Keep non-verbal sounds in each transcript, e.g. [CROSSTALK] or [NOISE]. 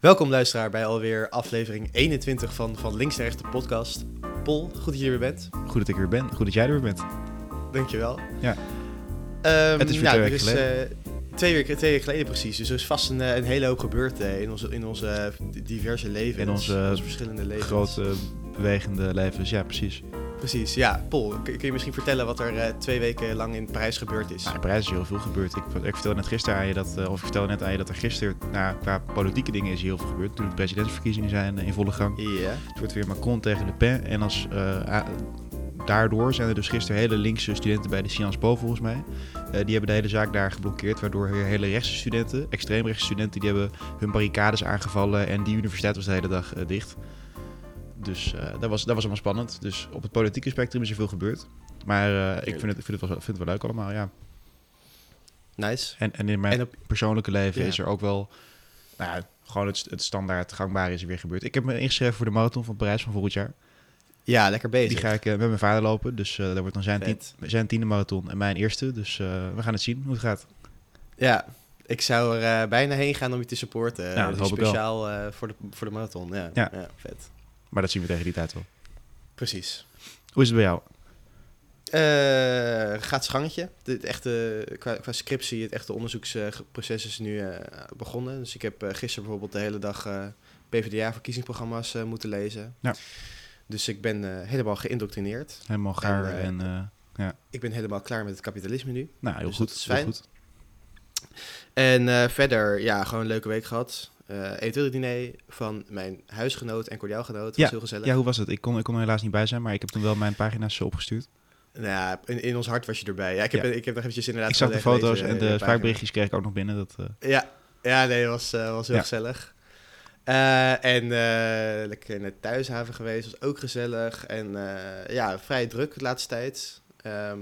Welkom luisteraar bij alweer aflevering 21 van, van Links naar Rechts de podcast. Pol, goed dat je er weer bent. Goed dat ik er weer ben. Goed dat jij er weer bent. Dankjewel. Ja. Ehm, Het is weer ja, twee weken geleden. twee, weken, twee weken geleden precies. Dus er is vast een, eh, een hele hoop gebeurd eh, in onze, in onze diverse levens. In onze, verschillende levens. Grote, bewegende levens. Ja, precies. Precies, ja. Pol, kun, je misschien vertellen wat er eh, twee weken lang in Parijs gebeurd is? Nou, in Parijs is heel veel gebeurd. Ik, ik vertelde net gisteren aan je dat, eh, of ik vertelde net aan je dat er gisteren, nou, qua politieke dingen is heel veel gebeurd. Toen de presidentsverkiezingen zijn eh, in volle gang. Ja. Het wordt weer Macron tegen Le Pen. En als, daardoor zijn er dus gisteren hele linkse studenten bij de Sciences Po volgens mij. Die hebben de hele zaak daar geblokkeerd. Waardoor weer hele rechtse studenten, extreemrechtse studenten, die hebben hun barricades aangevallen. En die universiteit was de hele dag dicht. Dus eh, dat, was, dat was allemaal spannend. Dus op het politieke spectrum is er veel gebeurd. Maar eh, ik vind het, ik vind, het wel, vind het wel leuk allemaal, ja. Nice. En, en in mijn En op, persoonlijke leven Ja. is er ook wel... Nou ja, gewoon het, het standaard gangbare is er weer gebeurd. Ik heb me ingeschreven voor de marathon van Parijs van volgend jaar. ja, lekker bezig. Die ga ik eh, met mijn vader lopen. Dus dat wordt dan zijn, tien, zijn tiende marathon en mijn eerste. Dus we gaan het zien hoe het gaat. Ja, ik zou er bijna heen gaan om je te supporten. Ja, Eh, dat ik wel. speciaal voor, de, voor de marathon. Ja, Ja. ja. vet. Maar dat zien we tegen die tijd wel. Precies. Hoe is het bij jou? Eh gaat schangetje. Het echte, qua, qua scriptie, het echte onderzoeksproces is nu eh, begonnen. Dus ik heb eh, gisteren bijvoorbeeld de hele dag PvdA-verkiezingsprogramma's moeten lezen. Ja. Dus ik ben helemaal geïndoctrineerd. Helemaal gaar En, en... eh, Ik ben helemaal klaar met het kapitalisme nu. nou, heel dus goed. dat is heel goed. En verder, ja, gewoon een leuke week gehad. Eh eventueel diner van mijn huisgenoot en cordiaalgenoot. Ja, was heel gezellig. Ja, hoe was het? Ik kon, ik kon er helaas niet bij zijn, maar ik heb toen wel mijn pagina's opgestuurd. Nou ja, in, in ons hart was je erbij. Ja, ik heb, Ja. ik heb nog eventjes inderdaad... ik zag de foto's gelezen, en eh, de pagina. spraakberichtjes kreeg ik ook nog binnen. Dat, eh, Ja, ja nee, dat was, eh, was heel Ja. gezellig. En lekker in de thuishaven geweest, was ook gezellig. En ja, vrij druk de laatste tijd. Ehm,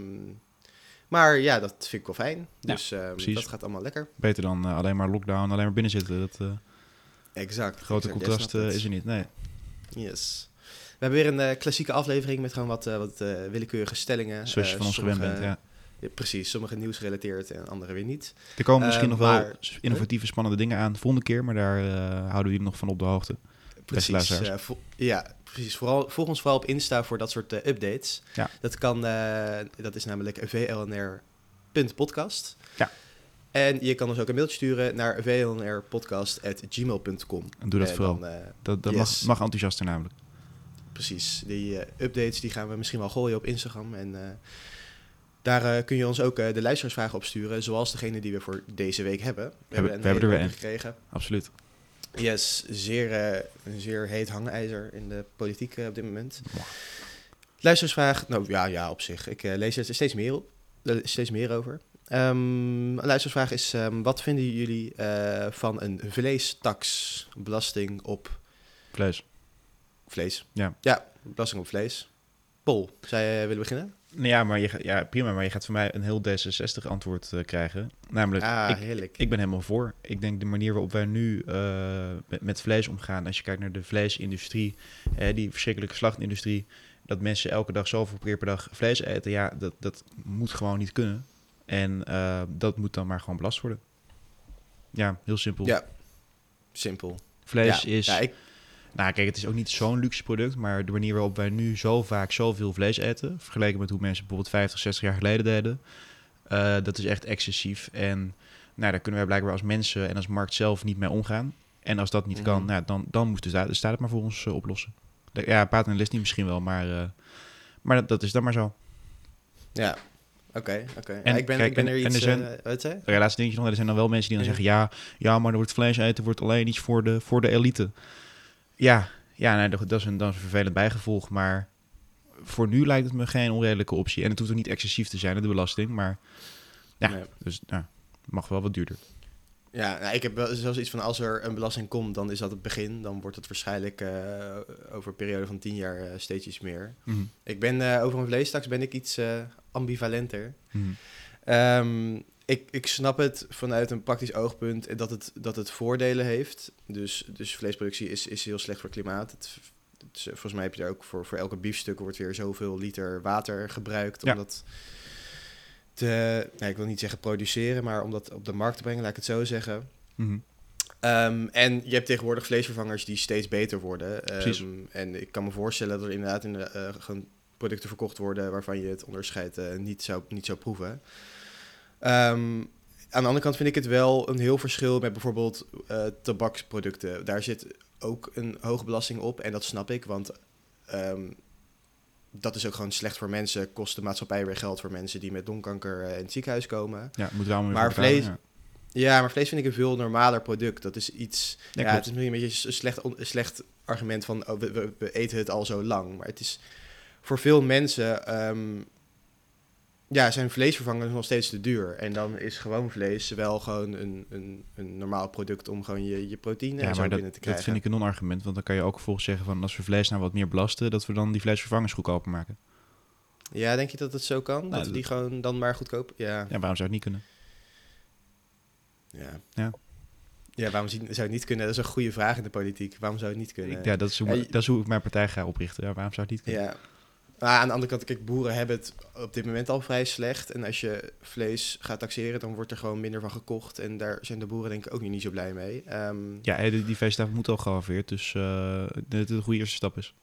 maar ja, dat vind ik wel fijn. Ja, Dus ehm, precies. dat gaat allemaal lekker. beter dan alleen maar lockdown, alleen maar binnen zitten. Dat Exact. grote exact, contrast eh, is er niet. Nee. Yes. We hebben weer een eh, klassieke aflevering met gewoon wat, eh, wat willekeurige stellingen. Zoals je van ons gewend bent, ja. Ja, precies, sommige nieuwsgerelateerd en andere weer niet. Er komen misschien Eh, nog wel innovatieve, spannende dingen aan de volgende keer, maar daar houden we jullie nog van op de hoogte. Precies. ja, precies. Vooral, volg ons vooral op Insta voor dat soort updates. Ja. Dat kan, dat is namelijk vlnr.podcast. Ja. En je kan ons ook een mailtje sturen naar vlnrpodcast.gmail.com. En doe dat En vooral. dan, eh, Dat, dat yes. mag, mag enthousiaster namelijk. precies. Die eh, updates die gaan we misschien wel gooien op Instagram. En eh, daar kun je ons ook de luisteraarsvragen opsturen. Zoals degene die we voor deze week hebben. We, hebben- een we hebben er weer hoop gekregen. Absoluut. Yes, zeer, een zeer heet hangijzer in de politiek op dit moment. Mwah. Luistersvraag, nou ja, ja, op zich. Ik lees er steeds meer, op, er steeds meer over. Ehm, een luistersvraag is, ehm, wat vinden jullie eh, van een vleestax, belasting op Vlees. vlees? Ja. Ja, belasting op vlees. Pol, zou je willen beginnen? Nou ja, maar je, ja, prima, maar je gaat van mij een heel D66 antwoord eh, krijgen. Namelijk, Ah, ik, heerlijk. ik ben helemaal voor. Ik denk de manier waarop wij nu eh, met, met vlees omgaan, als je kijkt naar de vleesindustrie, eh, die verschrikkelijke slachtindustrie, dat mensen elke dag zoveel keer per dag vlees eten, ja, dat, dat moet gewoon niet kunnen. En eh, dat moet dan maar gewoon belast worden. Ja, heel simpel. Ja, simpel. Vlees ja, is... Ja, ik, Nou, kijk, het is ook niet zo'n luxe product, maar de manier waarop wij nu zo vaak zoveel vlees eten, vergeleken met hoe mensen bijvoorbeeld 50, 60 jaar geleden deden, eh, dat is echt excessief. En nou, daar kunnen wij blijkbaar als mensen en als markt zelf niet mee omgaan. En als dat niet kan, Mhm. nou, dan, dan moet de staat, de staat het maar voor ons eh, oplossen. Ja, paternalist niet misschien wel, maar, maar dat, dat is dan maar zo. ja, oké, oké. Ja, En ik ben, kijk, ik ben en- er en er iets... zijn- eh, zei je? Ja, laatste dingetje nog, er zijn dan wel mensen die dan zeggen, ja, ja, maar er wordt vlees eten, wordt alleen iets voor de, voor de elite. Ja, ja nee, dat dat is, een, dat is een vervelend bijgevolg, maar voor nu lijkt het me geen onredelijke optie. En het hoeft ook niet excessief te zijn, de belasting, maar ja, Nee. dus nou, mag wel wat duurder. Ja, nou, ik heb wel zelfs iets van als er een belasting komt, dan is dat het begin. Dan wordt het waarschijnlijk eh, over een periode van tien jaar eh, steeds iets meer. Mhm. Ik ben eh, over een vleestaks ben ik iets eh, ambivalenter. Mhm. Ehm, ik, ik snap het vanuit een praktisch oogpunt en dat het, dat het voordelen heeft. Dus, dus vleesproductie is, is heel slecht voor klimaat. Het, het is- volgens mij heb je er ook voor, voor elke biefstuk wordt weer zoveel liter water gebruikt. Om Ja. dat te, nou, ik wil niet zeggen produceren, maar om dat op de markt te brengen, laat ik het zo zeggen. Mhm. Ehm, en je hebt tegenwoordig vleesvervangers die steeds beter worden. Ehm, en ik kan me voorstellen dat er inderdaad in de, gewoon producten verkocht worden waarvan je het onderscheid eh, niet, zou, niet zou proeven. Ehm, aan de andere kant vind ik het wel een heel verschil met bijvoorbeeld eh, tabaksproducten. Daar zit ook een hoge belasting op en dat snap ik, want ehm, dat is ook gewoon slecht voor mensen. Kost de maatschappij weer geld voor mensen die met longkanker eh, in het ziekenhuis komen. Ja, allemaal weer Maar betalen, vlees- ja. Ja, maar vlees vind ik een veel normaler product. Dat is iets. Ja, het is misschien een beetje een slecht, on- een slecht argument van oh, we, we, we eten het al zo lang. Maar het is voor veel mensen. ehm, ja, zijn vleesvervangers nog steeds te duur. En dan is gewoon vlees wel gewoon een, een, een normaal product om gewoon je, je proteïne Ja, en zo maar dat, binnen te dat krijgen. vind ik een non-argument. Want dan kan je ook vervolgens zeggen van als we vlees nou wat meer belasten, dat we dan die vleesvervangers goedkoper maken. Ja, denk je dat het zo kan? dat Nou, we die gewoon dan maar goedkoop... Ja, Ja, waarom zou het niet kunnen? ja. Ja. Ja, waarom zou het niet kunnen? Dat is een goede vraag in de politiek. Waarom zou het niet kunnen? Ja, dat is, hoe, Ja, je- dat is hoe ik mijn partij ga oprichten. Ja, waarom zou het niet kunnen? Ja. Maar aan de andere kant, kijk, boeren hebben het op dit moment al vrij slecht. En als je vlees gaat taxeren, dan wordt er gewoon minder van gekocht. En daar zijn de boeren denk ik ook niet zo blij mee. Ehm, Ja, die, veestafel moet al gehalveerd. Dus eh, dat het een goede eerste stap is.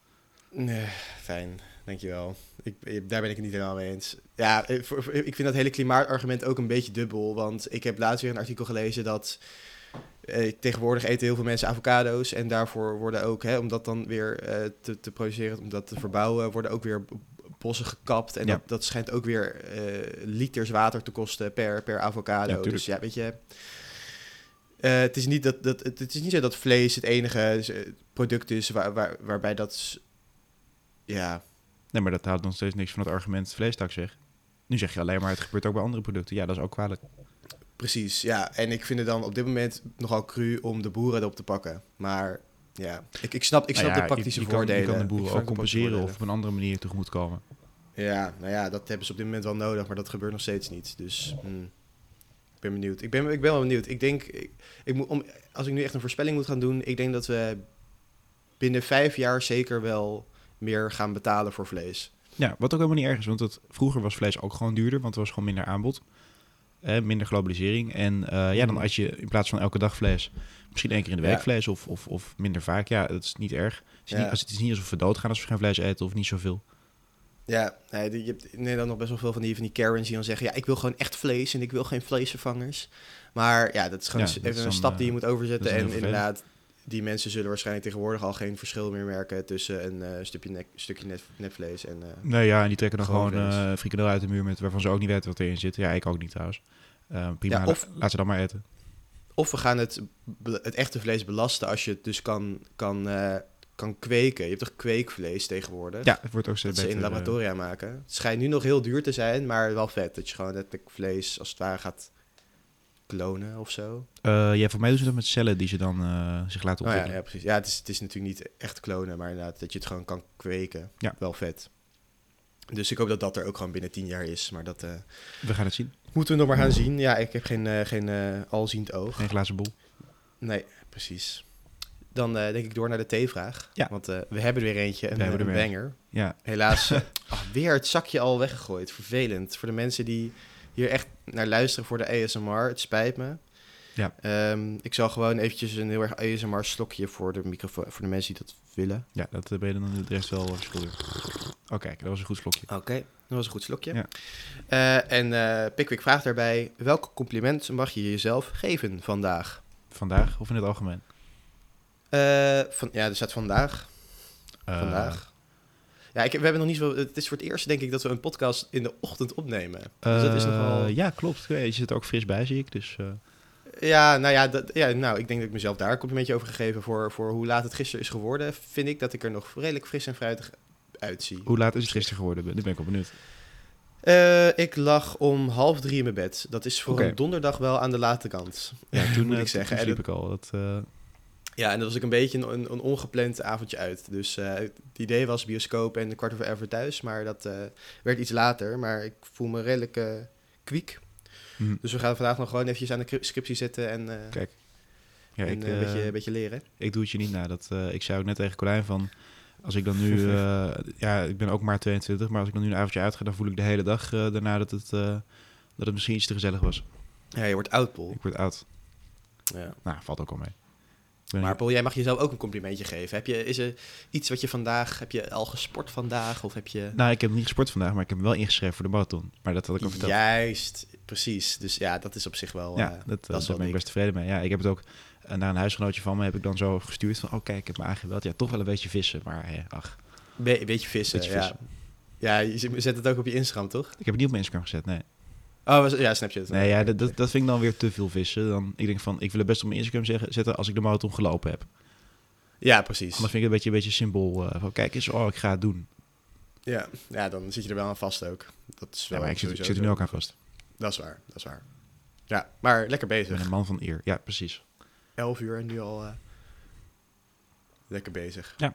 Nee, fijn, dankjewel. Ik, daar ben ik het niet helemaal mee eens. Ja, eh, ik vind dat hele klimaatargument ook een beetje dubbel. Want ik heb laatst weer een artikel gelezen dat... eh, tegenwoordig eten heel veel mensen avocado's. En daarvoor worden ook, hè, om dat dan weer eh, te, te produceren, om dat te verbouwen, worden ook weer bossen gekapt. En Ja. dat, dat schijnt ook weer eh, liters water te kosten per, per avocado. Ja, dus ja, weet je... eh, het, is niet dat, dat, het, is niet zo dat vlees het enige eh, product is waar, waar, waarbij dat... Ja, Nee, maar dat haalt nog steeds niks van het argument vleestaks weg. Nu zeg je alleen maar het gebeurt ook bij andere producten. Ja, dat is ook kwalijk. Precies, ja. En ik vind het dan op dit moment nogal cru om de boeren erop te pakken. Maar ja, ik, ik snap, ik snap Nou ja, de praktische je, je kan, voordelen. Je kan de boeren ook compenseren of op een andere manier tegemoet komen. Ja, nou ja, dat hebben ze op dit moment wel nodig, maar dat gebeurt nog steeds niet. Dus hmm, ik ben benieuwd. Ik ben, ik ben wel benieuwd. Ik denk, ik, ik moet, om, als ik nu echt een voorspelling moet gaan doen, ik denk dat we binnen vijf jaar zeker wel meer gaan betalen voor vlees. Ja, wat ook helemaal niet erg is, want het, vroeger was vlees ook gewoon duurder, want er was gewoon minder aanbod. Minder globalisering. En eh, ja, dan Mhm. als je in plaats van elke dag vlees, misschien één keer in de week Ja. vlees of, of, of minder vaak, ja, dat is niet erg. Het is, Ja. niet, als, het is niet alsof we doodgaan als we geen vlees eten of niet zoveel. Ja, nee, je hebt in Nederland nog best wel veel van die, van die Karens die dan zeggen... ja, ik wil gewoon echt vlees en ik wil geen vleesvervangers. Maar ja, dat is gewoon Ja, even is een stap die je eh, moet overzetten. En inderdaad, die mensen zullen waarschijnlijk tegenwoordig al geen verschil meer merken... tussen een eh, stukje, nek, stukje net, netvlees en... eh, Nee, ja, en die trekken dan Gewoon gewoon frikandel uit de muur met waarvan ze ook niet weten wat erin zit. Ja, ik ook niet trouwens. Prima, Ja, of- la- laat ze dan maar eten. Of we gaan het, het echte vlees belasten als je het dus kan, kan, kan kweken. Je hebt toch kweekvlees tegenwoordig? Ja, het wordt ook Dat steeds ze in beter. laboratoria maken. Het schijnt nu nog heel duur te zijn, maar wel vet. Dat je gewoon letterlijk vlees als het ware gaat klonen of zo. eh, ja, voor mij doen ze dat met cellen die ze dan eh, zich laten Oh ja, ontwikkelen. ja, precies. Ja, het is, het is natuurlijk niet echt klonen, maar inderdaad dat je het gewoon kan kweken. Ja. Wel vet. Dus ik hoop dat dat er ook gewoon binnen tien jaar is. Maar dat eh, We gaan het zien. moeten we nog maar gaan zien. Ja, ik heb geen, geen alziend oog. Geen glazen bol. Nee, precies. Dan denk ik door naar de theevraag. Ja. Want we hebben er weer eentje, een, We hebben een er banger. Ja, Helaas, [LAUGHS] ah, weer het zakje al weggegooid. Vervelend. Voor de mensen die hier echt naar luisteren voor de ASMR. Het spijt me. Ja. Ehm, ik zal gewoon eventjes een heel erg ASMR slokje voor de microfoon, voor de mensen die dat willen. ja dat eh, ben je dan de rest wel eh, schuldig. Oh kijk, dat was een goed slokje. Oké, dat was een goed slokje. Ja. Eh, en eh Pickwick vraagt daarbij, welk compliment mag je jezelf geven vandaag? Vandaag of in het algemeen? Van, ja, er staat vandaag. Vandaag. Ja, ik, we hebben nog niet zo. Het is voor het eerst, denk ik, dat we een podcast in de ochtend opnemen. Dus dat is eh, nogal. Ja, klopt. Je zit er ook fris bij, zie ik. Dus eh, Ja, nou ja, dat, ja, nou, ik denk dat ik mezelf daar een complimentje over gegeven voor, voor hoe laat het gisteren is geworden. Vind ik dat ik er nog redelijk fris en fruitig uitzie. hoe laat is het gisteren geworden? Nu ben ik wel benieuwd. Eh, ik lag om half drie in mijn bed. Dat is voor een donderdag wel aan de late kant. Ja, toen, [LAUGHS] moet ik zeggen. Toen En sliep ik al. Dat, Ja, en dat was ik een beetje een, een, een ongepland avondje uit. Dus eh, het idee was bioscoop en een kwart over even thuis. Maar dat eh, werd iets later. Maar ik voel me redelijk eh kwiek. hm, Dus we gaan vandaag nog gewoon eventjes aan de cri- scriptie zitten en, Kijk. Ja, en ik, een, beetje, een beetje leren. ik doe het je niet na. Dat, ik zei ook net tegen Colijn van... Als ik dan nu... [LAUGHS] ja, ik ben ook maar 22. Maar als ik dan nu een avondje uitga... dan voel ik de hele dag daarna dat het, dat het misschien iets te gezellig was. Ja, je wordt oud, Paul. Ik word oud. Ja. Nou, valt ook al mee. Maar Paul, jij mag jezelf ook een complimentje geven. Heb je, is er iets wat je vandaag, heb je al gesport vandaag? Of heb je... Nou, ik heb niet gesport vandaag, maar ik heb wel ingeschreven voor de marathon. Maar dat had ik al verteld. Juist, precies. Dus ja, dat is op zich wel... Ja, eh, dat, is dat, wel daar ben ik best tevreden mee. Ja, ik heb het ook eh, naar een huisgenootje van me heb ik dan zo gestuurd van, oh kijk, ik heb me aangemeld. Ja, toch wel een beetje vissen, maar hè, ach. Be- beetje vissen, Beetje ja. vissen. Ja, je zet- zet het ook op je Instagram, toch? Ik heb het niet op mijn Instagram gezet, nee. Oh, ja, snap je het. Nee, ja, dat, dat, vind ik dan weer te veel vissen. Dan, ik denk van, ik wil het best op mijn Instagram zeggen, zetten als ik de marathon gelopen heb. Ja, precies. Anders vind ik het een beetje een beetje symbool eh, van, kijk eens, oh, ik ga het doen. Ja. ja, dan zit je er wel aan vast ook. Dat is Ja, wel maar ik zit, ik sowieso zit er nu ook aan vast. Dat is waar, dat is waar. Ja, maar lekker bezig. een man van eer. Ja, precies. 11 uur en nu al eh, lekker bezig. Ja.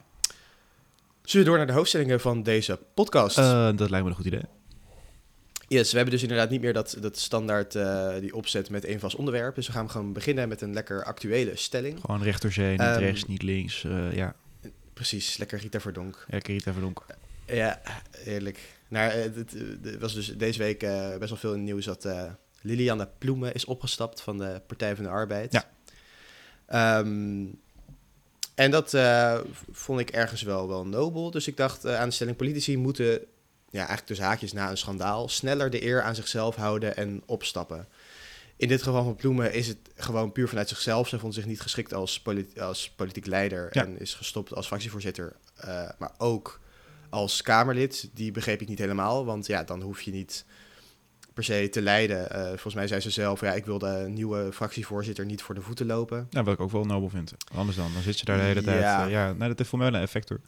Zullen we door naar de hoofdstellingen van deze podcast? Eh, dat lijkt me een goed idee. Yes, we hebben dus inderdaad niet meer dat, dat standaard eh, die opzet met één vast onderwerp. Dus we gaan gewoon beginnen met een lekker actuele stelling. Gewoon recht door zee, niet Ehm, rechts, niet links. eh, ja, Precies, lekker Rita Verdonk. ja, Rita Verdonk. Ja, eerlijk. Nou, eh, het, was dus deze week eh, best wel veel in het nieuws dat eh, Liliana Ploemen is opgestapt van de Partij van de Arbeid. Ja. Ehm, en dat eh, vond ik ergens wel, wel nobel. Dus ik dacht eh, aan de stelling: politici moeten, ja, eigenlijk tussen haakjes na een schandaal, sneller de eer aan zichzelf houden en opstappen. In dit geval van Ploemen is het gewoon puur vanuit zichzelf. Zij vond zich niet geschikt als, als politiek leider Ja. en is gestopt als fractievoorzitter. eh, maar ook als Kamerlid, die begreep ik niet helemaal. Want ja, dan hoef je niet per se te leiden. Eh, volgens mij zei ze zelf, ja, ik wil de nieuwe fractievoorzitter niet voor de voeten lopen. Nou, wat ik ook wel nobel vind. Anders dan, dan zit je daar de hele tijd. Ja. eh, ja, nou, dat heeft voor mij een effect hoor.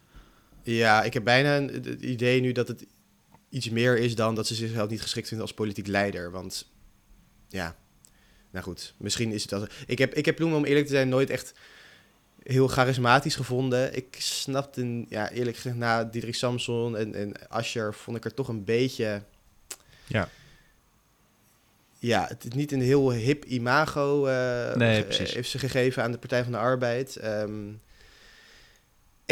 Ja, ik heb bijna het idee nu dat het iets meer is dan dat ze zichzelf niet geschikt vindt als politiek leider. Want ja, nou goed, misschien is het als. Ik heb, ik heb Ploemen, om eerlijk te zijn, nooit echt heel charismatisch gevonden. Ik snapte, ja, eerlijk gezegd, na Diederik Samson en, en Ascher vond ik er toch een beetje. Ja. Ja, het is niet een heel hip imago eh, Nee, heeft ze gegeven aan de Partij van de Arbeid. Ehm,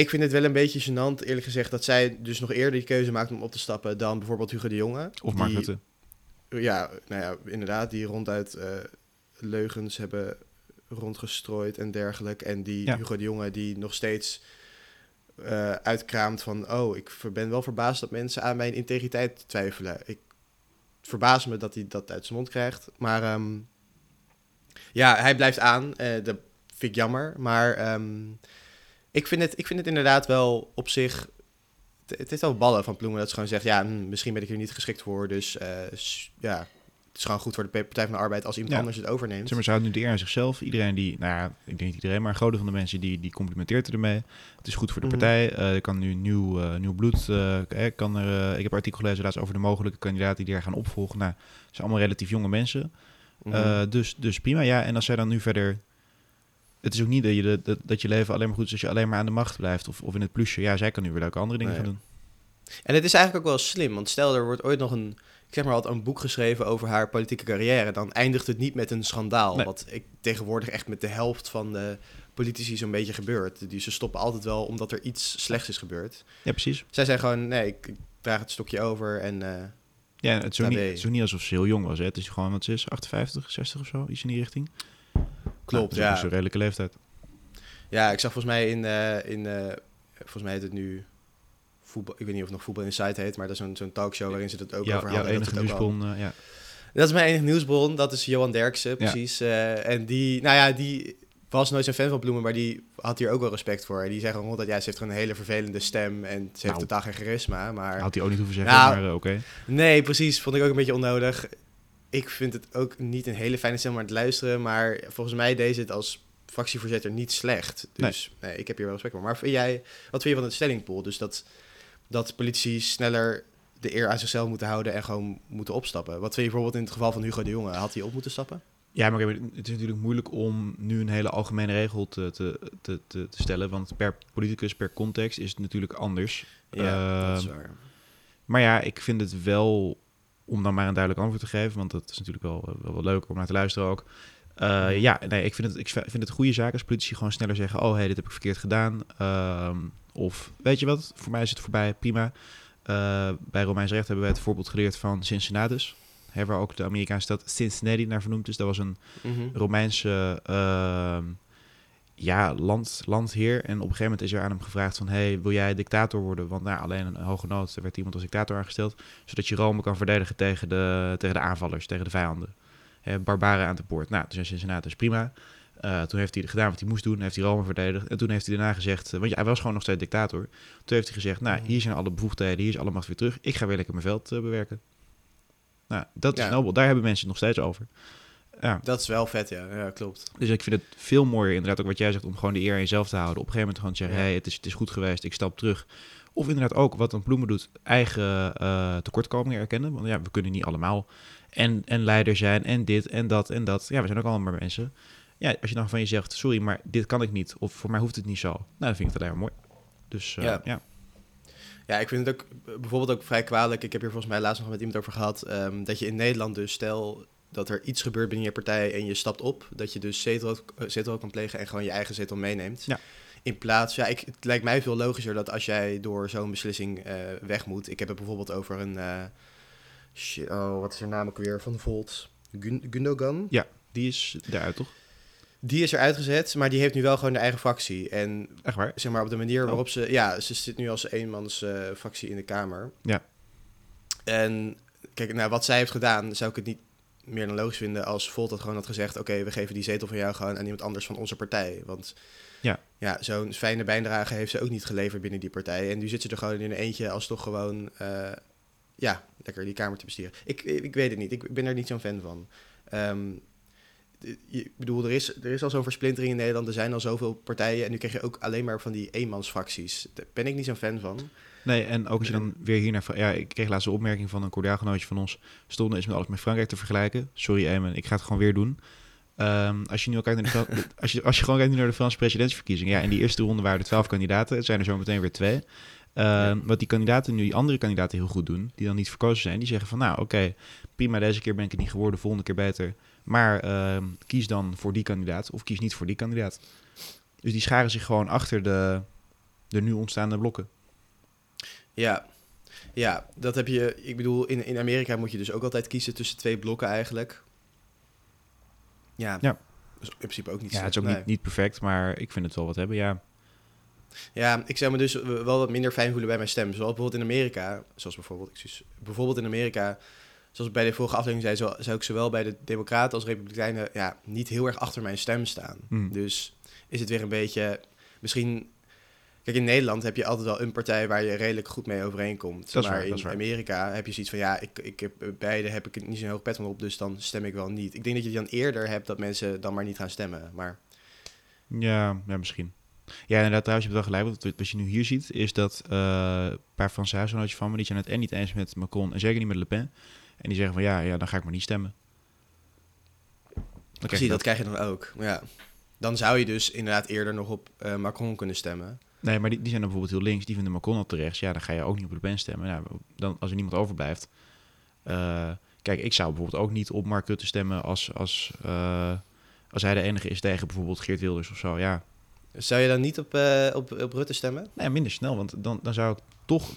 ik vind het wel een beetje gênant, eerlijk gezegd, dat zij dus nog eerder die keuze maakt om op te stappen dan bijvoorbeeld Hugo de Jonge. Of Mark die-. Ja, nou ja, inderdaad, die ronduit eh, leugens hebben rondgestrooid en dergelijke. En die Ja. Hugo de Jonge die nog steeds eh, uitkraamt van... oh, ik ben wel verbaasd dat mensen aan mijn integriteit twijfelen. Ik verbaas me dat hij dat uit zijn mond krijgt. Maar ehm, ja, hij blijft aan. eh, dat vind ik jammer. Maar ehm, ik, vind het, ik vind het inderdaad wel op zich... Het, het is wel ballen van Ploemen dat ze gewoon zegt... ja, hm, misschien ben ik er niet geschikt voor. Dus eh, ja, het is gewoon goed voor de Partij van de Arbeid... als iemand Ja. anders het overneemt. Zeg maar, ze houdt nu de eer aan zichzelf. Iedereen die, nou ja, ik denk niet iedereen, maar een groot deel van de mensen die, die complimenteert er ermee. Het is goed voor de Mhm. partij. Eh, er kan nu nieuw, eh, nieuw bloed. eh, kan er, ik heb artikel gelezen laatst over de mogelijke kandidaten die er gaan opvolgen. Nou, het zijn allemaal relatief jonge mensen. Mhm. Dus, dus prima. Ja, en als zij dan nu verder. Het is ook niet dat je, de, dat, dat je leven alleen maar goed is als je alleen maar aan de macht blijft. Of, of in het plusje. Ja, zij kan nu weer leuke andere dingen Nee. gaan doen. En het is eigenlijk ook wel slim, want stel er wordt ooit nog een, ik zeg maar wat, een boek geschreven over haar politieke carrière, dan eindigt het niet met een schandaal. Nee. Wat ik tegenwoordig echt met de helft van de politici zo'n beetje gebeurt. Die ze stoppen altijd wel omdat er iets slechts is gebeurd. Ja, precies. Zij zijn gewoon, nee, ik, ik draag het stokje over en eh, Ja, het is, ook niet, het is ook niet alsof ze heel jong was. Hè. Het is gewoon, wat ze is, 58, 60 of zo. Iets in die richting. Klopt. Dat is ja. een redelijke leeftijd. ja, ik zag volgens mij in, eh, in eh, volgens mij heet het nu voetbal, ik weet niet of het nog Voetbal Insight heet, maar dat is zo'n zo'n talkshow waarin ze het ook Ja, over hadden. en dat enige al- nieuwsbron, eh, ja. Dat is mijn enige nieuwsbron, dat is Johan Derksen, precies. Eh, en die, nou ja, die was nooit zo'n fan van Bloemen, maar die had hier ook wel respect voor. En die zeggen gewoon dat ja, ze heeft gewoon een hele vervelende stem en ze heeft Nou. totaal geen charisma. Maar Had hij ook niet hoeven zeggen, Nou, maar oké. nee, precies, vond ik ook een beetje onnodig. Ik vind het ook niet een hele fijne stem om naar te luisteren, maar volgens mij deed ze het als fractievoorzitter niet slecht. Dus nee. ik heb hier wel respect voor. Maar vind jij, wat vind je van het stellingpool? Dus dat, dat politici sneller de eer aan zichzelf moeten houden en gewoon moeten opstappen. Wat vind je bijvoorbeeld in het geval van Hugo de Jonge? Had hij op moeten stappen? Ja, maar het is natuurlijk moeilijk om nu een hele algemene regel te, te, te, te, te stellen. Want per politicus, per context is het natuurlijk anders. Ja, dat is Ehm, waar. Maar ja, ik vind het wel, om dan maar een duidelijk antwoord te geven, want dat is natuurlijk wel, eh, wel, wel leuk om naar te luisteren ook. Uh, ja, nee, ik vind, het, ik vind het goede zaak als politici gewoon sneller zeggen: Oh, hey, dit heb ik verkeerd gedaan. Uh, of weet je wat, voor mij is het voorbij, prima. Uh, bij Romeins recht hebben wij het voorbeeld geleerd van Cincinnatus. Hè, waar ook de Amerikaanse stad Cincinnati naar vernoemd is. Dat was een mm -hmm. Romeinse uh, ja, land, landheer. En op een gegeven moment is er aan hem gevraagd van... hey, wil jij dictator worden? Want nou, alleen een hoge nood er werd iemand als dictator aangesteld... zodat je Rome kan verdedigen tegen de, tegen de aanvallers, tegen de vijanden. Hè, barbaren aan de poort. Nou, toen zei Cincinnatus is prima. Uh, toen heeft hij gedaan wat hij moest doen, heeft hij Rome verdedigd. En toen heeft hij daarna gezegd, uh, want ja, hij was gewoon nog steeds dictator. Toen heeft hij gezegd, nou, hier zijn alle bevoegdheden, hier is alle macht weer terug. Ik ga weer lekker mijn veld uh, bewerken. Nou, dat is nobel. Daar hebben mensen het nog steeds over. Ja, Dat is wel vet, ja. Ja, klopt. dus ik vind het veel mooier, inderdaad, ook wat jij zegt, om gewoon de eer aan jezelf te houden. Op een gegeven moment gewoon te zeggen, hey, het is, het is goed geweest, ik stap terug. Of inderdaad ook, wat een Ploemen doet, eigen eh, tekortkomingen erkennen. Want ja, we kunnen niet allemaal en, en leider zijn en dit en dat en dat. Ja, we zijn ook allemaal maar mensen. Ja, als je dan van je zegt, sorry, maar dit kan ik niet. Of voor mij hoeft het niet zo. Nou, dan vind ik het alleen maar mooi. Dus eh, Ja. ja. Ja, ik vind het ook eh, bijvoorbeeld ook vrij kwalijk. Ik heb hier volgens mij laatst nog met iemand over gehad. ehm, dat je in Nederland dus, stel dat er iets gebeurt binnen je partij en je stapt op. Dat je dus zetelrood, eh, zetelrood kan plegen en gewoon je eigen zetel meeneemt. Ja. In plaats, ja, ik, het lijkt mij veel logischer dat als jij door zo'n beslissing eh, weg moet. Ik heb het bijvoorbeeld over een. eh, shit, oh, wat is er namelijk weer van Volt? Gun- Gundogan? Die is eruit, toch? Die is eruit gezet, maar die heeft nu wel gewoon de eigen fractie. En Echt waar? zeg maar op de manier Oh. waarop ze... Ja, ze zit nu als eenmans eh fractie in de Kamer. Ja. En kijk, nou, wat zij heeft gedaan, zou ik het niet meer dan logisch vinden als Volt dat gewoon had gezegd... oké, we geven die zetel van jou gewoon aan iemand anders van onze partij. Want Ja. ja, zo'n fijne bijdrage heeft ze ook niet geleverd binnen die partij. En nu zit ze er gewoon in een eentje als toch gewoon... eh, ja, lekker die Kamer te bestieren. Ik, ik weet het niet, ik ben er niet zo'n fan van. Ehm, ik bedoel, er is, er is al zo'n versplintering in Nederland. Er zijn al zoveel partijen. En nu krijg je ook alleen maar van die eenmansfracties. Daar ben ik niet zo'n fan van. Nee, en ook als je dan weer hier naar... Ja, ik kreeg laatst een opmerking van een cordiaalgenootje van ons. Stonden is met alles met Frankrijk te vergelijken. Sorry, Eamon, ik ga het gewoon weer doen. Ehm, als, je nu al kijkt naar de, [LAUGHS] als, je, als je gewoon kijkt nu naar de Franse presidentsverkiezingen. Ja, in die eerste ronde waren er twaalf kandidaten. Het zijn er zo meteen weer twee. Ehm, Wat die kandidaten nu, die andere kandidaten heel goed doen, die dan niet verkozen zijn, die zeggen van nou oké, prima, deze keer ben ik het niet geworden, volgende keer beter. Maar ehm, kies dan voor die kandidaat of kies niet voor die kandidaat. Dus die scharen zich gewoon achter de, de nu ontstaande blokken. Ja. Ja, dat heb je... Ik bedoel, in, in Amerika moet je dus ook altijd kiezen tussen twee blokken eigenlijk. Ja. Ja. Dus in principe ook niet Ja, het is ook niet, niet perfect, maar ik vind het wel wat hebben, ja. Ja, ik zou me dus wel wat minder fijn voelen bij mijn stem. Zoals bijvoorbeeld in Amerika, zoals bijvoorbeeld, bijvoorbeeld in Amerika, zoals bij de vorige aflevering zei, zou, zou ik zowel bij de Democraten als Republikeinen ja, niet heel erg achter mijn stem staan. Hmm. Dus is het weer een beetje, misschien, kijk in Nederland heb je altijd wel een partij waar je redelijk goed mee overeenkomt. Dat maar waar, dat in. Amerika heb je zoiets van, ja, ik, ik heb, bij beide heb ik niet zo'n hoog pet op, dus dan stem ik wel niet. Ik denk dat je dan eerder hebt dat mensen dan maar niet gaan stemmen, maar Ja, ja, misschien. Ja, inderdaad, trouwens, je hebt wel gelijk. Wat, wat je nu hier ziet, is dat eh, een paar Franse huisgenootjes van me... die zijn het en niet eens met Macron en zeker niet met Le Pen. En die zeggen van, ja, ja dan ga ik maar niet stemmen. Dan Precies, je dat krijg je dan ook. Ja. Dan zou je dus inderdaad eerder nog op eh, Macron kunnen stemmen. Nee, maar die, die zijn dan bijvoorbeeld heel links. Die vinden al terecht. Ja, dan ga je ook niet op Le Pen stemmen. Nou, dan, als er niemand overblijft... eh, kijk, ik zou bijvoorbeeld ook niet op Mark Rutte stemmen... als, als, eh, als hij de enige is tegen bijvoorbeeld Geert Wilders of zo. Ja, Zou je dan niet op, eh, op, op Rutte stemmen? Nee, minder snel, want dan, dan zou ik toch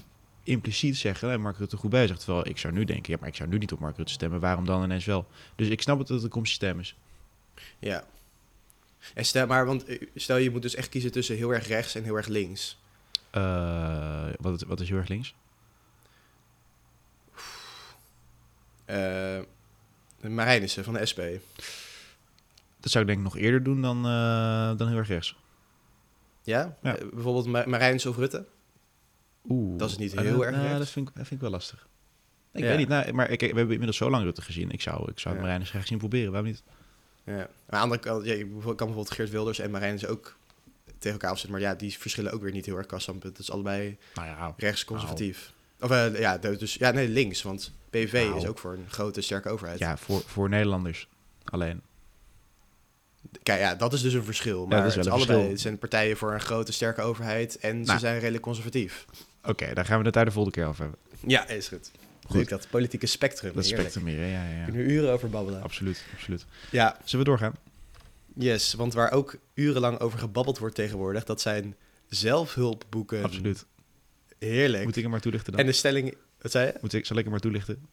impliciet zeggen, nee, Mark Rutte goed bezig. Terwijl ik zou nu denken, ja, maar ik zou nu niet op Mark Rutte stemmen. Waarom dan ineens wel? Dus ik snap het dat het een comsysteem is. Ja. En stel maar, want eh, stel je moet dus echt kiezen tussen heel erg rechts en heel erg links. Eh, wat, wat is heel erg links? Eh Marijnissen van de SP. Dat zou ik denk ik nog eerder doen dan, dan heel erg rechts. Ja? Ja. Bijvoorbeeld Ma Marijnissen of Rutte? Oeh. Dat is niet Eh, heel erg nou, rechts. dat vind, ik, dat vind ik wel lastig. Ik Ja. weet niet, nou, maar ik, we hebben inmiddels zo lang Rutte gezien. Ik zou, ik zou Ja. Marijnissen graag zien proberen, waarom niet? Ja. Maar aan de andere kant, ja, kan bijvoorbeeld Geert Wilders en Marijnissen ook tegen elkaar afzetten. Maar ja, die verschillen ook weer niet heel erg qua standpunt. Het is allebei Nou ja, rechtsconservatief. Of eh, ja, dus ja, nee, links. Want Nou. is ook voor een grote, sterke overheid. ja voor, voor Nederlanders alleen. Kijk, ja, dat is dus een verschil. Maar is het, allebei, verschil. het zijn partijen voor een grote, sterke overheid. En ze Nou. zijn redelijk conservatief. Oké, daar gaan we het daar de volgende keer over hebben. Ja, is goed. Goed. Dat politieke spectrum. Dat heerlijk. spectrum meer, hè? ja, ja, We ja. kunnen er uren over babbelen. Absoluut, absoluut. Ja, Zullen we doorgaan? yes. Want waar ook urenlang over gebabbeld wordt tegenwoordig, dat zijn zelfhulpboeken. Absoluut. Heerlijk. Moet ik hem maar toelichten dan? En de stelling, wat zei je? Moet ik, zal ik hem maar toelichten?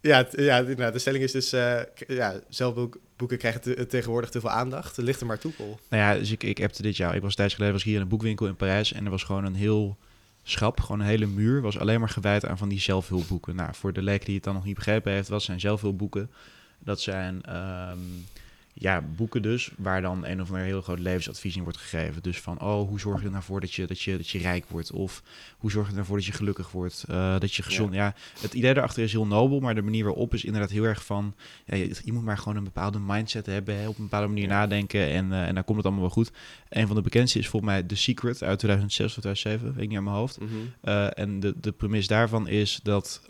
Ja, ja nou, de stelling is dus, k- ja, zelfboeken krijgen te- tegenwoordig te veel aandacht. Ligt er maar toe, Paul. Nou ja, dus ik, ik appte dit jaar. Ik was tijdje geleden was hier in een boekwinkel in Parijs. En er was gewoon een heel schap, gewoon een hele muur. Was alleen maar gewijd aan van die zelfhulpboeken. Nou, voor de leek die het dan nog niet begrepen heeft, wat zijn zelfhulpboeken? Dat zijn ehm, ja, boeken dus, waar dan een of ander heel groot levensadvies in wordt gegeven. Dus van, oh, hoe zorg je er nou voor dat je, dat je, dat je rijk wordt? Of hoe zorg je er nou voor dat je gelukkig wordt? Eh, dat je gezond... Ja. het idee daarachter is heel nobel, maar de manier waarop is inderdaad heel erg van... Ja, je, je moet maar gewoon een bepaalde mindset hebben, hè, op een bepaalde manier Ja. nadenken en, eh, en dan komt het allemaal wel goed. Een van de bekendste is volgens mij The Secret uit 2006 of 2007, weet ik niet aan mijn hoofd. Eh, en de, de premis daarvan is dat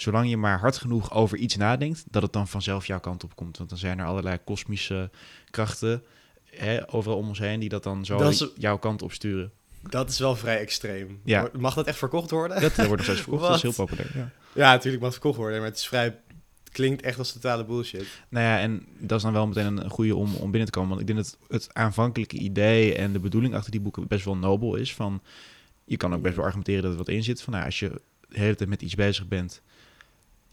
zolang je maar hard genoeg over iets nadenkt, dat het dan vanzelf jouw kant op komt. Want dan zijn er allerlei kosmische krachten hè, overal om ons heen die dat dan zo Dat is- jouw kant op sturen. Dat is wel vrij extreem. Ja. Mag dat echt verkocht worden? Dat wordt nog steeds verkocht, dat is heel [LAUGHS] populair. Ja. Ja, natuurlijk mag het verkocht worden, maar het is vrij... Klinkt echt als totale bullshit. Nou ja, en dat is dan wel meteen een goede om, om binnen te komen. Want ik denk dat het aanvankelijke idee en de bedoeling achter die boeken best wel nobel is. Van, je kan ook best wel argumenteren dat er wat in zit. Van, nou, als je de hele tijd met iets bezig bent,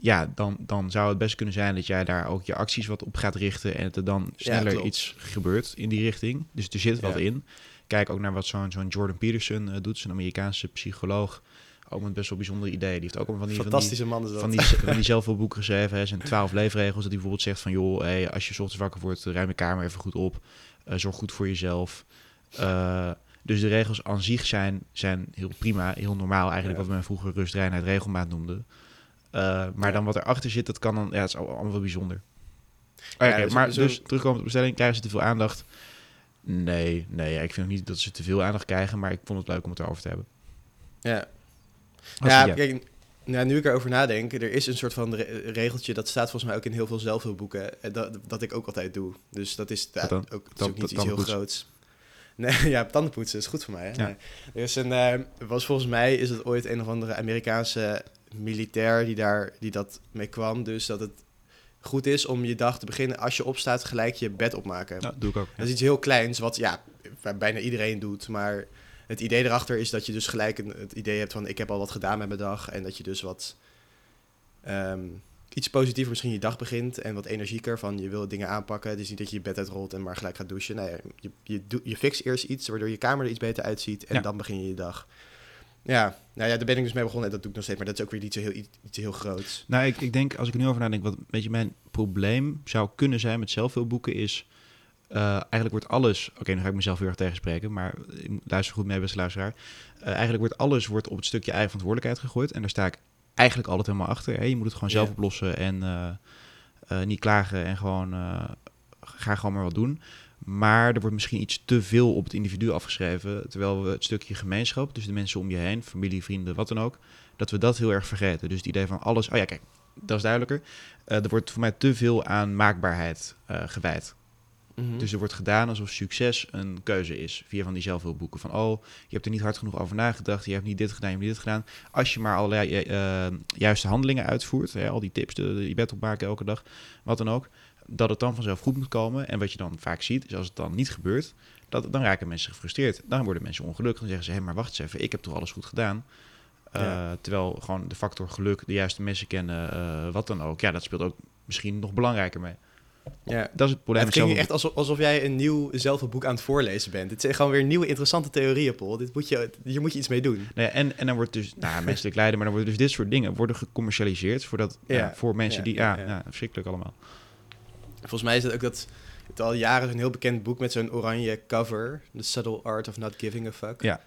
ja, dan, dan zou het best kunnen zijn dat jij daar ook je acties wat op gaat richten. En dat er dan sneller iets gebeurt in die richting. Dus er zit wat Ja. in. Kijk ook naar wat zo'n zo'n Jordan Peterson eh, doet, zo'n Amerikaanse psycholoog. Ook met best wel bijzondere ideeën. Die heeft ook al van die, van die Fantastische man van die, van die zelfhulpboeken geschreven. Er zijn twaalf leefregels. Dat hij bijvoorbeeld zegt van... joh, hey, als je 's ochtends wakker wordt, ruim je kamer even goed op. Eh, zorg goed voor jezelf. Eh, dus de regels aan zich zijn, zijn heel prima. Heel normaal eigenlijk Ja. wat men vroeger rust, reinheid, regelmaat noemde. Eh, maar dan wat erachter zit, dat kan dan... Ja, het is al- allemaal wel bijzonder. Oh, Ja, oké, zo- maar dus terugkomen op de bestelling. Krijgen ze te veel aandacht? Nee, nee. ja, ik vind ook niet dat ze te veel aandacht krijgen. Maar ik vond het leuk om het erover te hebben. Ja, Als ja, nou, nu ik erover nadenk, er is een soort van re- regeltje, dat staat volgens mij ook in heel veel zelfhulpboeken, eh, dat, dat ik ook altijd doe. Dus dat is, ja, dan? ook, niet iets heel groots. Nee, [LAUGHS] ja, tandenpoetsen is goed voor mij. Hè? Ja. Nee. Er is een, eh, was volgens mij is het ooit een of andere Amerikaanse militair die, daar, die dat mee kwam. Dus dat het goed is om je dag te beginnen, als je opstaat, gelijk je bed opmaken. Ja, doe ik ook. ja. Dat is iets heel kleins, wat ja, bijna iedereen doet. Maar het idee erachter is dat je dus gelijk een, het idee hebt van... ik heb al wat gedaan met mijn dag. En dat je dus wat ehm, iets positiever misschien je dag begint. En wat energieker van je wil dingen aanpakken. Het is niet dat je je bed uitrolt en maar gelijk gaat douchen. Nee, je, je, je fixt eerst iets waardoor je kamer er iets beter uitziet. En Ja. dan begin je je dag. Ja, nou ja, daar ben ik dus mee begonnen. En dat doe ik nog steeds. Maar dat is ook weer niet zo heel, iets, heel groots. Nou, ik, ik denk, als ik nu over nadenk, wat een beetje mijn probleem zou kunnen zijn met zelfhulpboeken is... eh, eigenlijk wordt alles... Oké, nu ga ik mezelf heel erg tegenspreken, maar moet- luister goed mee, beste luisteraar. Eh, eigenlijk wordt alles wordt op het stukje eigen verantwoordelijkheid gegooid. En daar sta ik eigenlijk altijd helemaal achter. Hè? Je moet het gewoon zelf oplossen en eh, eh, niet klagen en gewoon... eh, ga gewoon maar wat doen. Maar er wordt misschien iets te veel op het individu afgeschreven. Terwijl we het stukje gemeenschap, dus de mensen om je heen, familie, vrienden, wat dan ook, dat we dat heel erg vergeten. Dus het idee van alles. Oh ja, kijk, dat is duidelijker. Eh, er wordt voor mij te veel aan maakbaarheid eh, gewijd. Mhm. Dus er wordt gedaan alsof succes een keuze is. Via van die zelfhulpboeken. Van oh, je hebt er niet hard genoeg over nagedacht. Je hebt niet dit gedaan, je hebt niet dit gedaan. Als je maar allerlei eh, juiste handelingen uitvoert. Hè, al die tips, de, de, je bed opmaken elke dag. Wat dan ook. Dat het dan vanzelf goed moet komen. En wat je dan vaak ziet, is als het dan niet gebeurt. Dat, dan raken mensen gefrustreerd. Dan worden mensen ongelukkig. Dan zeggen ze, hé, maar wacht eens even. Ik heb toch alles goed gedaan. Eh, Ja. Terwijl gewoon de factor geluk, de juiste mensen kennen, eh, wat dan ook. Ja, dat speelt ook misschien nog belangrijker mee. ja. Dat is het probleem. het klinkt echt alsof, alsof jij een nieuw zelfhulpboek aan het voorlezen bent. Het zijn gewoon weer nieuwe interessante theorieën, Paul. Dit moet je, hier moet je iets mee doen. Nee, en, en dan wordt dus, nou, menselijk lijden, maar dan worden dus dit soort dingen worden gecommercialiseerd voor, dat, ja, voor mensen ja, die, ja. verschrikkelijk allemaal. Volgens mij is het ook dat het al jaren een heel bekend boek met zo'n oranje cover. The Subtle Art of Not Giving a Fuck. Ja.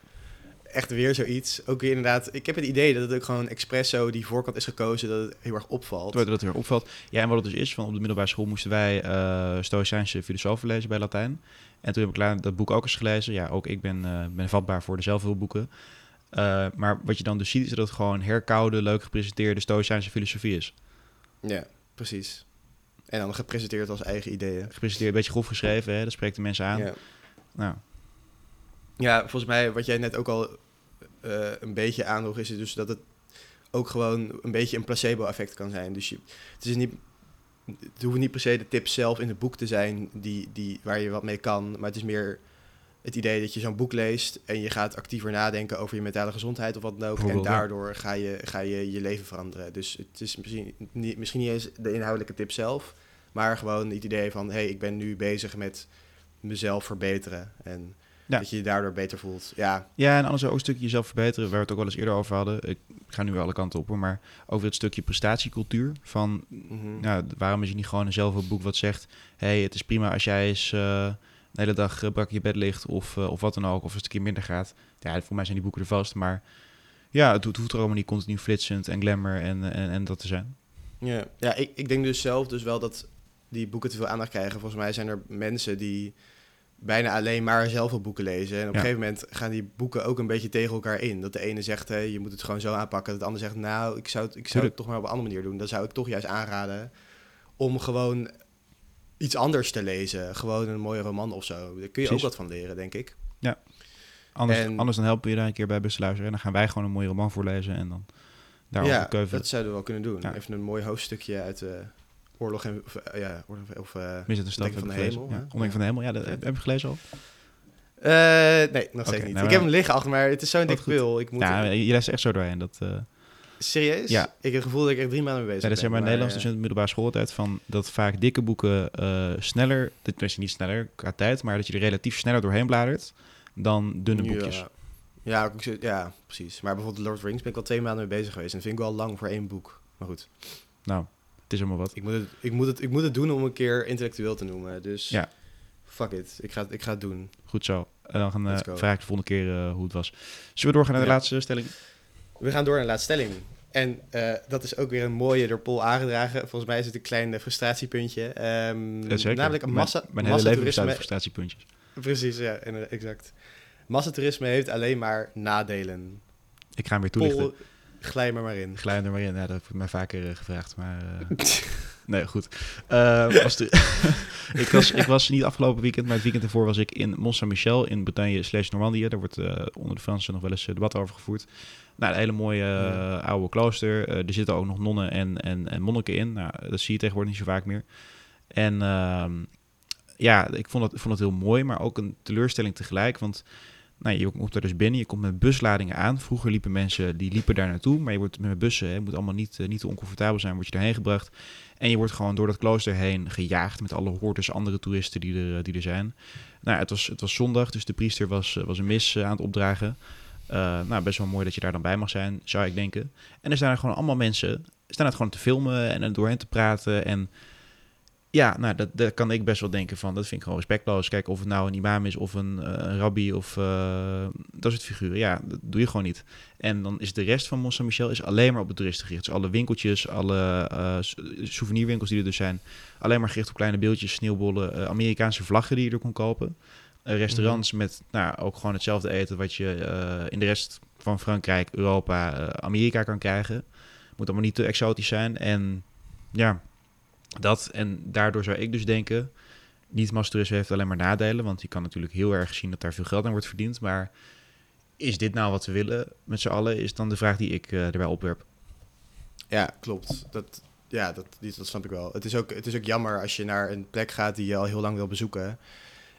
Echt weer zoiets. Ook weer inderdaad, ik heb het idee dat het ook gewoon expres zo die voorkant is gekozen dat het heel erg opvalt. Dat heel erg opvalt. Ja, en wat het dus is, van op de middelbare school moesten wij eh Stoïcijnse filosofen lezen bij Latijn. En toen heb ik later dat boek ook eens gelezen. Ja, ook ik ben, eh, ben vatbaar voor de zelfhulpboeken. Eh, maar wat je dan dus ziet, is dat het gewoon herkoude, leuk gepresenteerde Stoïcijnse filosofie is. Ja, precies. En dan gepresenteerd als eigen ideeën. Gepresenteerd, een beetje grof geschreven, hè? dat spreekt de mensen aan. Ja. Nou, ja, volgens mij wat jij net ook al eh, een beetje aandroeg, is het dus dat het ook gewoon een beetje een placebo-effect kan zijn. Dus je, het is niet... Het hoeven niet per se de tips zelf in het boek te zijn die, die, waar je wat mee kan. Maar het is meer het idee dat je zo'n boek leest en je gaat actiever nadenken over je mentale gezondheid of wat dan ook. En daardoor ga je, ga je je leven veranderen. Dus het is misschien niet, misschien niet eens de inhoudelijke tip zelf, maar gewoon het idee van, hé, hey, ik ben nu bezig met mezelf verbeteren. En Ja. dat je je daardoor beter voelt. Ja, Ja, en anders ook een stukje jezelf verbeteren, waar we het ook wel eens eerder over hadden. Ik ga nu alle kanten op, maar over het stukje prestatiecultuur. Van, mhm. nou, waarom is het niet gewoon een zelfhulpboek wat zegt... hey, het is prima als jij eens eh, de hele dag eh, brak je bed ligt of, eh, of wat dan ook. Of als het een keer minder gaat. Ja, voor mij zijn die boeken er vast, maar... Ja, het, het hoeft er allemaal niet continu flitsend en glamour en, en, en dat te zijn. Ja, ja ik, ik denk dus zelf dus wel dat die boeken te veel aandacht krijgen. Volgens mij zijn er mensen die bijna alleen maar zelfhulpboeken lezen. En op Ja. een gegeven moment gaan die boeken ook een beetje tegen elkaar in. Dat de ene zegt, hey, je moet het gewoon zo aanpakken. Dat de ander zegt, nou, ik zou het, ik zou het toch maar op een andere manier doen. Dan zou ik toch juist aanraden om gewoon iets anders te lezen. Gewoon een mooie roman of zo. Daar kun je Precies. ook wat van leren, denk ik. Anders, En- anders dan helpen we je daar een keer bij beste luisteren. En dan gaan wij gewoon een mooie roman voorlezen en dan daarover ja, keuvelen. dat zouden we wel kunnen doen. Ja. Even een mooi hoofdstukje uit eh Oorlog en... Of, eh, ja, Oorlog of... eh, een stad Ontdekking van de ik Hemel. Ja? Ontdekking van de Hemel, ja, dat Ja. heb, heb je gelezen al? Eh, nee, nog steeds niet. nou, ik heb hem liggen achter, maar het is zo'n dik pil. Ik moet Ja, je leest echt zo doorheen. Dat, eh, Serieus? Ja. Ik heb het gevoel dat ik er drie maanden mee bezig Ja, dat zijn ben. maar Nederlands maar, dus in de middelbare schooltijd van dat vaak dikke boeken eh, sneller, dit is niet sneller qua tijd, maar dat je er relatief sneller doorheen bladert dan dunne Ja. boekjes. Ja, ja, precies. Maar bijvoorbeeld Lord of the Rings ben ik al twee maanden mee bezig geweest. En dat vind ik wel lang voor één boek. Maar goed, Nou, het is allemaal wat. ik moet het, ik moet het, ik moet het doen om een keer intellectueel te noemen. Dus Ja. fuck it. Ik ga, het- ik ga het doen. Goed zo. En dan gaan, eh, Let's go. vraag ik de volgende keer eh, hoe het was. Zullen we doorgaan naar de Ja. laatste stelling? We gaan door naar de laatste stelling. En eh, dat is ook weer een mooie door Paul aangedragen. Volgens mij is het een klein eh, frustratiepuntje. Ja, zeker. Namelijk een massa, Mijn, hele leven bestaat uit frustratiepuntjes. Precies, ja, eh, exact. Massatoerisme heeft alleen maar nadelen. Ik ga hem weer toelichten. Paul, glij me maar in. Glij er maar in. Ja, dat wordt mij vaker gevraagd. Maar [LAUGHS] nee, goed. Eh, de, [LAUGHS] ik, was, ik was niet afgelopen weekend, maar het weekend ervoor was ik in Mont Saint-Michel in Bretagne slash Normandië. Daar wordt eh, onder de Fransen nog wel eens eh, debat over gevoerd. Nou, een hele mooie Ja. oude klooster. Er zitten ook nog nonnen en, en, en monniken in. Nou, dat zie je tegenwoordig niet zo vaak meer. En ehm, ja, ik vond het, vond het heel mooi, maar ook een teleurstelling tegelijk. Want nou, je komt er dus binnen, je komt met busladingen aan. Vroeger liepen mensen, die liepen daar naartoe. Maar je wordt met bussen, het moet allemaal niet, eh, niet te oncomfortabel zijn, word je daarheen gebracht. En je wordt gewoon door dat klooster heen gejaagd met alle hordes andere toeristen die er, eh, die er zijn. Nou, het was, het was zondag, dus de priester was, eh, was een mis aan het opdragen. Nou, best wel mooi dat je daar dan bij mag zijn, zou ik denken. En er staan er gewoon allemaal mensen, staan het gewoon te filmen en er doorheen te praten. En ja, nou, dat, dat kan ik best wel denken van, dat vind ik gewoon respectloos. Kijk, of het nou een imam is of een, eh, een rabbi of eh, dat soort figuren. Ja, dat doe je gewoon niet. En dan is de rest van Mont Saint-Michel is alleen maar op de toeristen gericht. Dus alle winkeltjes, alle s- souvenirwinkels die er dus zijn, alleen maar gericht op kleine beeldjes, sneeuwbollen, Amerikaanse vlaggen die je er kon kopen. Restaurants met nou, ook gewoon hetzelfde eten wat je in de rest van Frankrijk, Europa, Amerika kan krijgen. Moet allemaal niet te exotisch zijn. En ja, dat. En daardoor zou ik dus denken, niet masstoerisme heeft alleen maar nadelen. Want je kan natuurlijk heel erg zien dat daar veel geld aan wordt verdiend. Maar is dit nou wat we willen met z'n allen? Is dan de vraag die ik eh, erbij opwerp. Ja, klopt. Dat, ja, dat, dat snap ik wel. Het is, ook, het is ook jammer als je naar een plek gaat die je al heel lang wil bezoeken.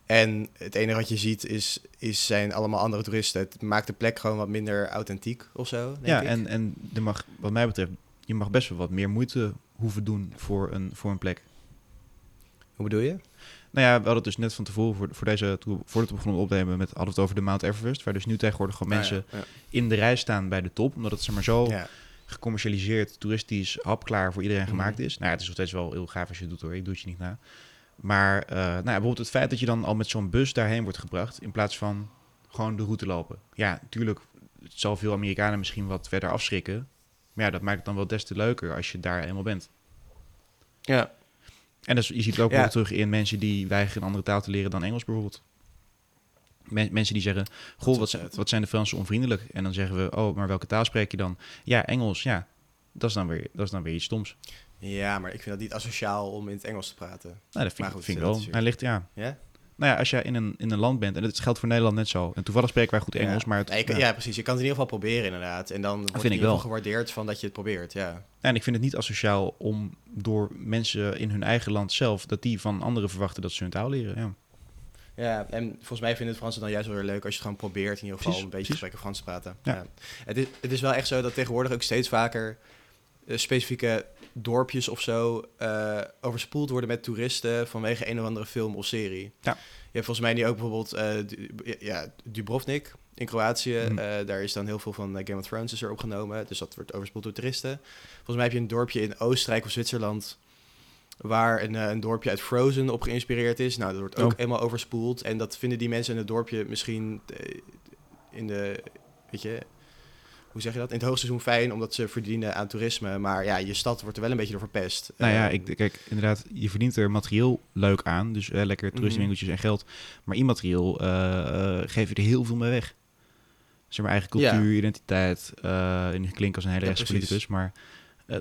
En het enige wat je ziet is, is zijn allemaal andere toeristen. Het maakt de plek gewoon wat minder authentiek of zo. Denk ja, ik. en, en er mag, wat mij betreft, je mag best wel wat meer moeite hoeven doen voor een, voor een plek. Hoe bedoel je? Nou ja, we hadden het dus net van tevoren, voor, voor deze, voordat we begonnen opnemen, met, hadden we het over de Mount Everest. Waar dus nu tegenwoordig gewoon mensen ja, in de rij staan bij de top. Omdat het zeg maar zo ja. Gecommercialiseerd, toeristisch, hapklaar voor iedereen Mhm. gemaakt is. Nou, het is nog steeds wel heel gaaf als je het doet hoor. Ik doe het je niet na. Maar eh, nou ja, bijvoorbeeld het feit dat je dan al met zo'n bus daarheen wordt gebracht, in plaats van gewoon de route lopen. Ja, natuurlijk, het zal veel Amerikanen misschien wat verder afschrikken. Maar ja, dat maakt het dan wel des te leuker als je daar eenmaal bent. ja. En dus, je ziet het ook Ja. wel terug in mensen die weigeren een andere taal te leren dan Engels bijvoorbeeld. Men- mensen die zeggen, goh, wat, wat zijn de Fransen onvriendelijk? En dan zeggen we, oh, maar welke taal spreek je dan? Ja, Engels, ja. Dat is dan weer, dat is dan weer iets stoms. Ja, maar ik vind dat niet asociaal om in het Engels te praten. Nou, dat vind, Maar ik- goed, vind ik dat wel. Hij ligt, ja. Ja? Nou ja, als jij in een, in een land bent, en dat geldt voor Nederland net zo. En toevallig spreken wij goed Engels, ja. maar... Het, ja. ja, precies. Je kan het in ieder geval proberen inderdaad. En dan wordt vind in ieder geval gewaardeerd van dat je het probeert. Ja. En ik vind het niet asociaal om door mensen in hun eigen land zelf... dat die van anderen verwachten dat ze hun taal leren, ja. Ja, en volgens mij vinden het Fransen dan juist wel weer leuk als je het gewoon probeert in ieder geval Precies, een beetje precies. gesprekken Frans te praten. Ja. Ja. Het, is, het is wel echt zo dat tegenwoordig ook steeds vaker eh, specifieke dorpjes of zo eh, overspoeld worden met toeristen vanwege een of andere film of serie. Ja. Je hebt volgens mij nu ook bijvoorbeeld eh, Du- ja, Dubrovnik in Kroatië. Mhm. Eh, daar is dan heel veel van Game of Thrones is er opgenomen. Dus dat wordt overspoeld door toeristen. Volgens mij heb je een dorpje in Oostenrijk of Zwitserland waar een, een dorpje uit Frozen op geïnspireerd is. Nou, dat wordt ook Oh. helemaal overspoeld. En dat vinden die mensen in het dorpje misschien in de, weet je, hoe zeg je dat? In het hoogseizoen fijn, omdat ze verdienen aan toerisme. Maar ja, je stad wordt er wel een beetje door verpest. Nou ja, Eh, ik, kijk, inderdaad, je verdient er materieel leuk aan. Dus lekker toeristenwinkeltjes en geld. Maar immaterieel eh, geef je er heel veel mee weg. Zeg maar eigen Ja. cultuur, identiteit. eh en ik klink als een hele Ja, rechtspoliticus. Maar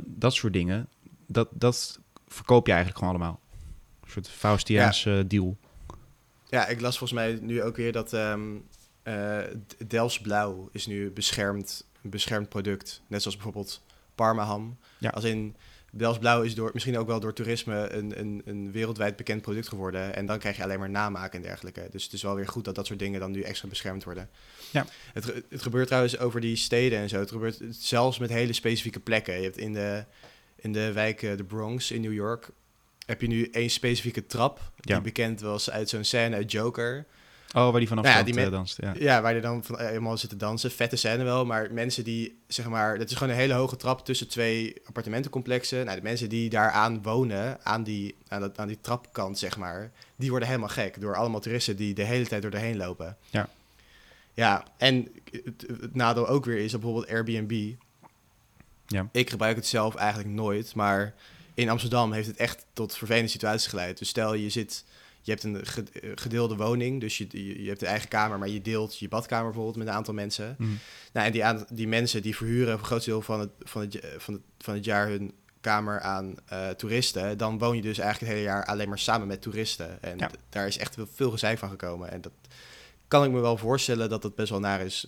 dat soort dingen, dat, dat verkoop je eigenlijk gewoon allemaal. Een soort Faustiaans eh, deal. Ja, ik las volgens mij nu ook weer dat ehm eh, Delfts Blauw is nu beschermd, een beschermd product. Net zoals bijvoorbeeld Parmaham. Ja. Als in Delfts Blauw is door, misschien ook wel door toerisme een, een, een wereldwijd bekend product geworden. En dan krijg je alleen maar namaken en dergelijke. Dus het is wel weer goed dat dat soort dingen dan nu extra beschermd worden. Ja. Het, het gebeurt trouwens over die steden en zo. Het gebeurt zelfs met hele specifieke plekken. Je hebt in de, in de wijk eh, de Bronx in New York... heb je nu één specifieke trap... die Ja. bekend was uit zo'n scène uit Joker... Oh, waar die vanaf Nou ja, die eh, danst. Ja. Ja, waar je dan van, eh, helemaal zit te dansen. Vette scène wel, maar mensen die, zeg maar... Dat is gewoon een hele hoge trap tussen twee appartementencomplexen. Nou, de mensen die daaraan wonen, aan die, aan, dat, aan die trapkant, zeg maar... die worden helemaal gek door allemaal toeristen die de hele tijd door erheen lopen. Ja. Ja, en het, het nadeel ook weer is bijvoorbeeld Airbnb... Ja. Ik gebruik het zelf eigenlijk nooit, maar in Amsterdam heeft het echt tot vervelende situaties geleid. Dus stel je zit... Je hebt een eh, gedeelde woning, dus je, je, hebt een eigen kamer, maar je deelt je badkamer bijvoorbeeld met een aantal mensen. Mhm. Nou, en die, aan, die mensen die verhuren een groot deel van het, van het, ja- van het, van het jaar hun kamer aan eh, toeristen. Dan woon je dus eigenlijk het hele jaar alleen maar samen met toeristen. En Ja. daar is echt veel gezeik van gekomen. En dat kan ik me wel voorstellen dat dat best wel naar is.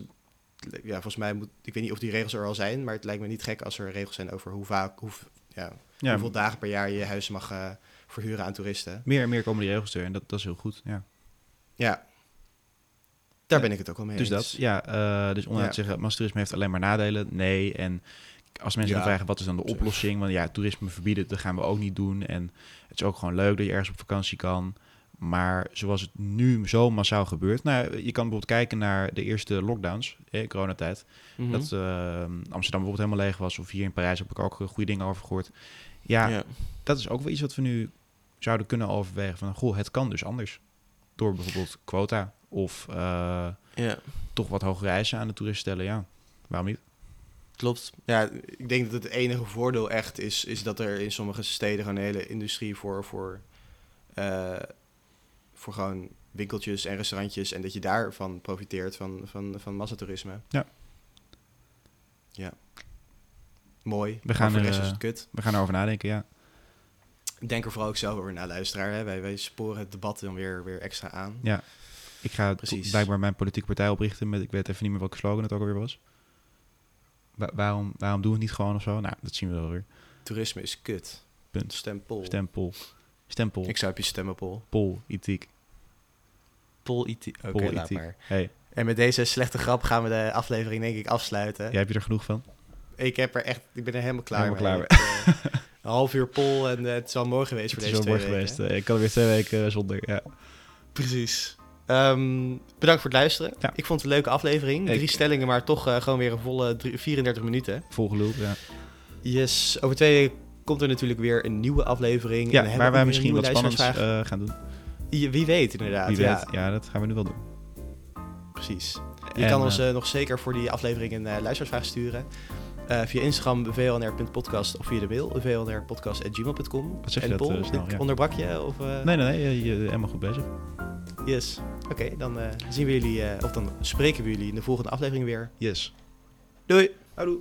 Ja, volgens mij moet, ik weet niet of die regels er al zijn, maar het lijkt me niet gek als er regels zijn over hoe vaak, hoe, ja, Ja, hoeveel dagen per jaar je huis mag eh, verhuren aan toeristen. meer en meer komen die regels er en dat, dat is heel goed. Ja. Ja, daar Ja, ben ik het ook wel mee Dus eens. dat, ja. eh, dus om Ja. te zeggen, masstoerisme heeft alleen maar nadelen. Nee, en als mensen dan vragen wat is dan de oplossing, want ja, toerisme verbieden, dat gaan we ook niet doen. En het is ook gewoon leuk dat je ergens op vakantie kan. Maar zoals het nu zo massaal gebeurt, nou, je kan bijvoorbeeld kijken naar de eerste lockdowns, eh, coronatijd. Mhm. Dat eh, Amsterdam bijvoorbeeld helemaal leeg was, of hier in Parijs heb ik ook goede dingen over gehoord. Ja, ja. dat is ook wel iets wat we nu zouden kunnen overwegen. Van, goh, het kan dus anders. Door bijvoorbeeld quota of eh, ja. toch wat hogere eisen aan de toerist stellen. Ja, waarom niet? Klopt. Ja, ik denk dat het enige voordeel echt is, is dat er in sommige steden gewoon een hele industrie voor, voor, eh, voor gewoon winkeltjes en restaurantjes en dat je daarvan profiteert van, van, van massatoerisme. Ja. Ja. Mooi. We gaan er, eh, het kut. We gaan erover nadenken, ja. Denk er vooral ook zelf over na, luisteraar. Hè? Wij, wij sporen het debat dan weer, weer extra aan. ja. Ik ga Precies. blijkbaar mijn politieke partij oprichten met, ik weet even niet meer welke slogan het ook alweer was. Wa- waarom, waarom doen we het niet gewoon of zo? Nou, dat zien we wel weer. Toerisme is kut. Punt. Stem Pol. Stempel. Stempel. Ik zou op je stemmen, Pol. Pol, ethiek. Pol IT. Oké, laat ethiek. maar. Hey, En met deze slechte grap gaan we de aflevering denk ik afsluiten. jij heb je er genoeg van? Ik heb er echt, ik ben er helemaal klaar Helemaal mee. klaar Ik, eh, een half uur pol en eh, het is al mooi geweest voor Het is deze wel mooi geweest. Eh, Ik kan er weer twee weken eh, zonder. Ja. Precies. Ehm, bedankt voor het luisteren. Ja. Ik vond het een leuke aflevering. Drie Ik- stellingen, maar toch gewoon weer een volle drie- 34 minuten. Vol gelul, ja. Yes, over twee weken komt er natuurlijk weer een nieuwe aflevering. En Ja, waar wij misschien wat spannends gaan doen. Wie weet inderdaad. Wie ja, weet. Ja, dat gaan we nu wel doen. precies. Je En, kan ons nog zeker voor die aflevering een luisteraarsvraag sturen. Eh, via Instagram vlnr.podcast of via de mail vlnrpodcast.gmail.com. Wat zeg je en dat, Paul, eh, snel, ik ja. onderbrak je? Of, eh? Nee, nee, nee. Je, helemaal goed bezig. Yes. Oké, dan zien we jullie, of dan spreken we jullie in de volgende aflevering weer. Yes. Doei! Houdoe.